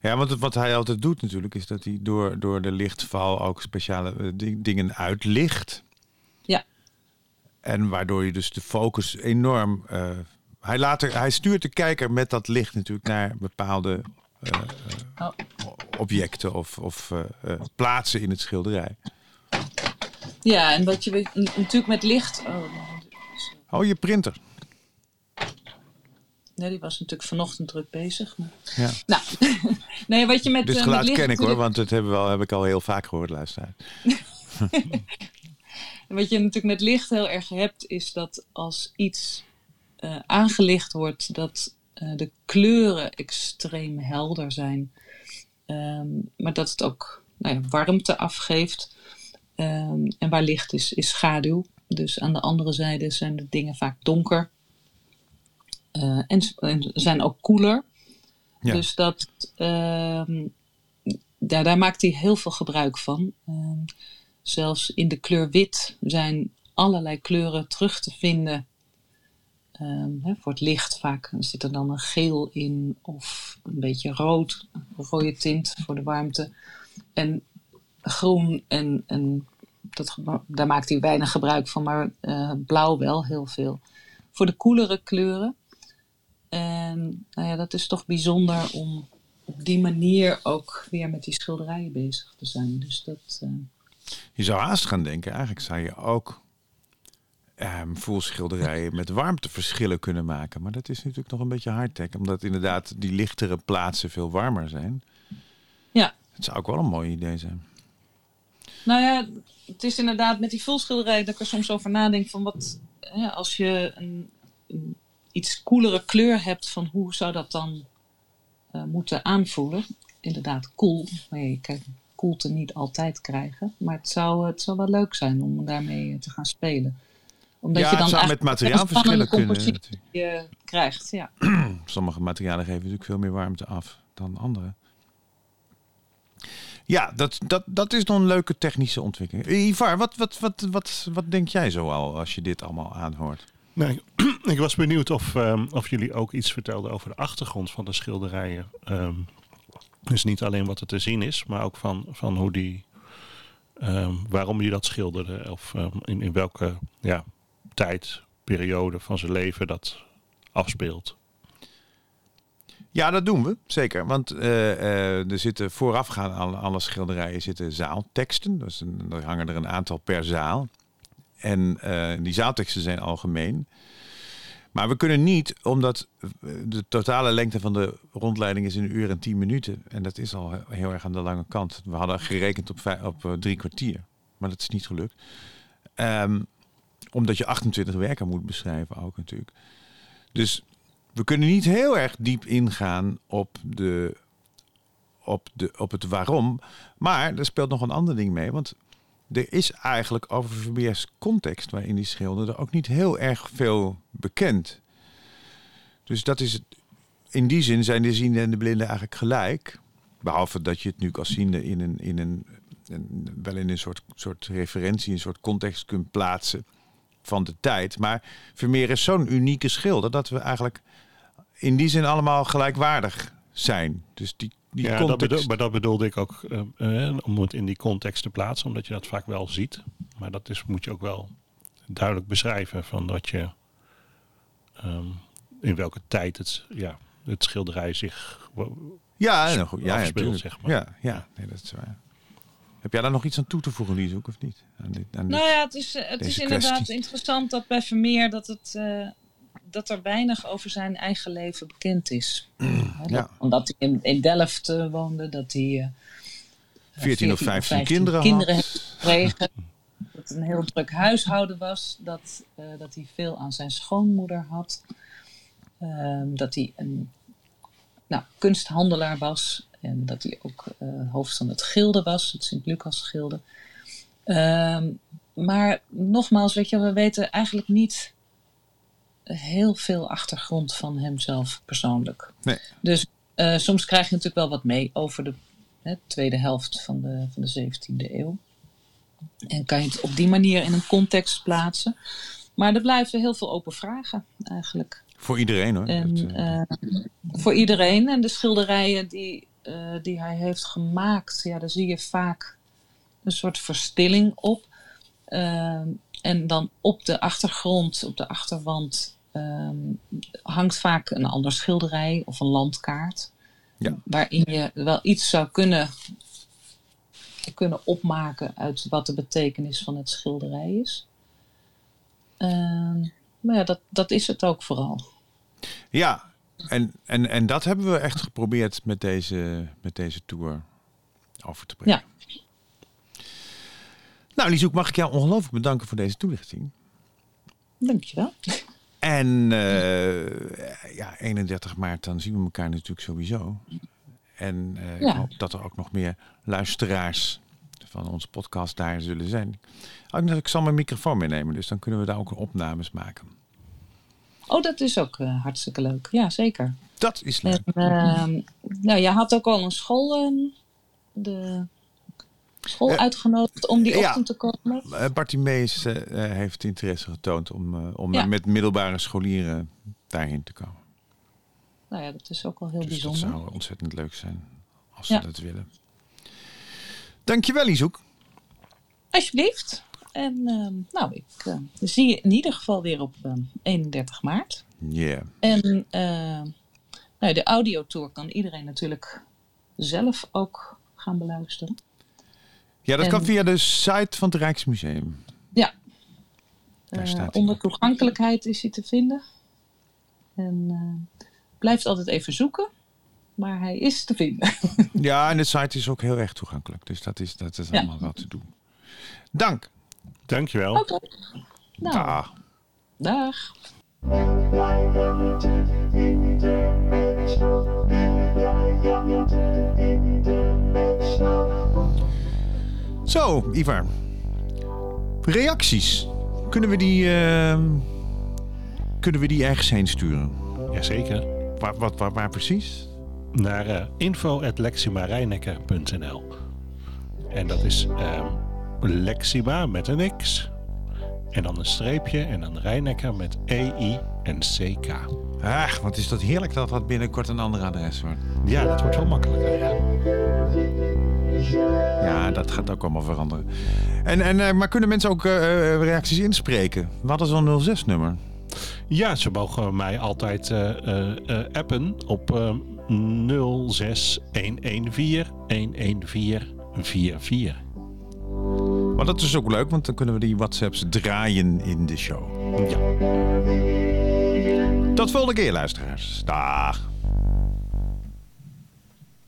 Ja, want wat hij altijd doet natuurlijk, is dat hij door, door de lichtval ook speciale eh, di- dingen uitlicht. Ja. En waardoor je dus de focus enorm. eh, hij, laat er, hij stuurt de kijker met dat licht natuurlijk naar bepaalde Oh. objecten of, of eh, eh, plaatsen in het schilderij. Ja, en wat je natuurlijk met licht. Oh, Oh, je printer. nee, die was natuurlijk vanochtend druk bezig. Maar... Ja. Nou, nee, wat je met, Dit eh, geluid met licht ken ik hoor, want dat hebben we al, heb ik al heel vaak gehoord, luisteraar. Wat je natuurlijk met licht heel erg hebt, is dat als iets eh, aangelicht wordt, dat eh, de kleuren extreem helder zijn. Ehm, maar dat het ook nou ja, warmte afgeeft. Ehm, en waar licht is, is schaduw. Dus aan de andere zijde zijn de dingen vaak donker. Eh, en, en zijn ook koeler. Ja. Dus dat, ehm, ja, daar maakt hij heel veel gebruik van. Zelfs in de kleur wit zijn allerlei kleuren terug te vinden. Ehm, voor het licht vaak zit er dan een geel in of een beetje rood, een rode tint voor de warmte. En groen en, en dat, daar maakt hij weinig gebruik van, maar eh, blauw wel heel veel. Voor de koelere kleuren. En nou ja, dat is toch bijzonder om op die manier ook weer met die schilderijen bezig te zijn. Dus dat, eh, Je zou haast gaan denken, eigenlijk zou je ook ehm voelschilderijen met warmteverschillen kunnen maken. Maar dat is natuurlijk nog een beetje hardtech, omdat inderdaad die lichtere plaatsen veel warmer zijn. Ja. Het zou ook wel een mooi idee zijn. Nou ja, het is inderdaad met die vulschilderij dat ik er soms over nadenk van wat hè, als je een, een iets koelere kleur hebt van hoe zou dat dan eh, moeten aanvoelen. Inderdaad, koel. Maar je kan koelte niet altijd krijgen. Maar het zou, het zou wel leuk zijn om daarmee eh, te gaan spelen. Omdat ja, je dan het zou met materiaalverschillen kunnen. natuurlijk. eh, krijgt. Ja. Sommige materialen geven natuurlijk veel meer warmte af dan andere. Ja, dat, dat, dat is nog een leuke technische ontwikkeling. Ivar, wat, wat, wat, wat, wat denk jij zo al als je dit allemaal aanhoort? Nee, ik was benieuwd of, ehm, of jullie ook iets vertelden over de achtergrond van de schilderijen. Ehm, dus niet alleen wat er te zien is, maar ook van, van hoe die, ehm, waarom die dat schilderde. Of in, in welke ja, tijd, periode van zijn leven dat afspeelt. Ja, dat doen we, zeker. Want eh, eh, er zitten voorafgaan aan alle schilderijen zitten zaalteksten. Dus een, hangen er een aantal per zaal. En eh, die zaalteksten zijn algemeen. Maar we kunnen niet, omdat de totale lengte van de rondleiding is een uur en tien minuten. En dat is al he- heel erg aan de lange kant. We hadden gerekend op, op drie kwartier. Maar dat is niet gelukt. Ehm, omdat je 28 werken moet beschrijven ook natuurlijk. Dus we kunnen niet heel erg diep ingaan op, de, op, de, op het waarom. Maar er speelt nog een ander ding mee. Want er is eigenlijk over Vermeers context waarin die schilderde ook niet heel erg veel bekend. Dus dat is het. In die zin zijn de ziende en de blinden eigenlijk gelijk. Behalve dat je het nu als ziende in een, in een, een- wel in een soort, soort referentie, een soort context kunt plaatsen van de tijd. Maar Vermeer is zo'n unieke schilder dat we eigenlijk in die zin allemaal gelijkwaardig zijn. Dus die, die ja, dat context... bedoel, maar dat bedoelde ik ook eh, eh, om het in die context te plaatsen, omdat je dat vaak wel ziet. Maar dat is, moet je ook wel duidelijk beschrijven van dat je ehm, in welke tijd het, ja, het schilderij zich. Ja, ja, ja, zeg maar. Ja, ja nee, dat is waar. Heb jij daar nog iets aan toe te voegen, Lieshoek, of niet? Aan dit, aan dit- Nou ja, het is, eh, het is inderdaad kwestie. interessant dat bij Vermeer dat, het, eh, dat er weinig over zijn eigen leven bekend is. Hè, dat- ja. Omdat hij in, in Delft eh, woonde, dat hij eh, 14 of 15 kinderen, kinderen had. heeft gekregen. Dat het een heel druk huishouden was. Dat, dat hij veel aan zijn schoonmoeder had. Ehm, dat hij een nou, kunsthandelaar was. En dat hij ook eh, hoofd van het gilde was. Het Sint-Lucas gilde. Ehm, maar nogmaals, weet je, we weten eigenlijk niet heel veel achtergrond van hemzelf persoonlijk. Nee. Dus eh, soms krijg je natuurlijk wel wat mee over de hè, tweede helft van de, van de 17e eeuw. En kan je het op die manier in een context plaatsen. Maar er blijven heel veel open vragen eigenlijk. Voor iedereen hoor. En, eh, voor iedereen. En de schilderijen die, eh, die hij heeft gemaakt, ja, daar zie je vaak een soort verstilling op. Ehm, en dan op de achtergrond, op de achterwand, ehm, hangt vaak een ander schilderij of een landkaart. Ja. Waarin je wel iets zou kunnen, kunnen opmaken uit wat de betekenis van het schilderij is. Ehm, maar ja, dat, dat is het ook vooral. ja, en, en, en dat hebben we echt geprobeerd met deze, met deze tour over te brengen. Ja. Nou, Lieshoek, mag ik jou ongelooflijk bedanken voor deze toelichting. Dankjewel. En eh, ja, 31 maart, dan zien we elkaar natuurlijk sowieso. En eh, Ja. ik hoop dat er ook nog meer luisteraars van onze podcast daar zullen zijn. Dat ik zal mijn microfoon meenemen, dus dan kunnen we daar ook opnames maken. Oh, dat is ook eh, hartstikke leuk. Ja, zeker. Dat is leuk. En, ehm, nou, je had ook al een school, ehm, de school Eh, uitgenodigd om die ochtend te komen. Eh, Bartie Mees eh, heeft interesse getoond om, om met middelbare scholieren daarheen te komen. Nou ja, dat is ook al heel Dus dat bijzonder. zou ontzettend leuk zijn als ze dat willen. Dankjewel, Lieshoek. Alsjeblieft. En ehm, nou, ik eh, zie je in ieder geval weer op ehm, 31 maart. Yeah. En ehm, nou, de audiotour kan iedereen natuurlijk zelf ook gaan beluisteren. Ja, dat En- kan via de site van het Rijksmuseum. Ja. Daar Eh, staat onder toegankelijkheid is hij te vinden. En eh, blijft altijd even zoeken. Maar hij is te vinden. Ja, en de site is ook heel erg toegankelijk. Dus dat is, dat is Ja. allemaal wel te doen. Dank. Dankjewel. Oké. Nou, Dag. dag. Zo, Ivar. Reacties. Kunnen we die, eh, kunnen we die ergens heen sturen? Jazeker. Waar, wat, waar, waar precies? Naar uh, En dat is ehm, Lexima met een X. En dan een streepje en dan Rijnecker met E-I en C-K. Ach, wat is dat heerlijk dat dat binnenkort een ander adres wordt. Ja, dat wordt wel makkelijker. Ja. Ja, dat gaat ook allemaal veranderen. En, en, eh, maar kunnen mensen ook eh, eh, reacties inspreken? Wat is zo'n 06-nummer? Ja, ze mogen mij altijd eh, eh, appen op eh 06114 Want dat is ook leuk, want dan kunnen we die WhatsApps draaien in de show. Ja. Tot volgende keer, luisteraars. Dag.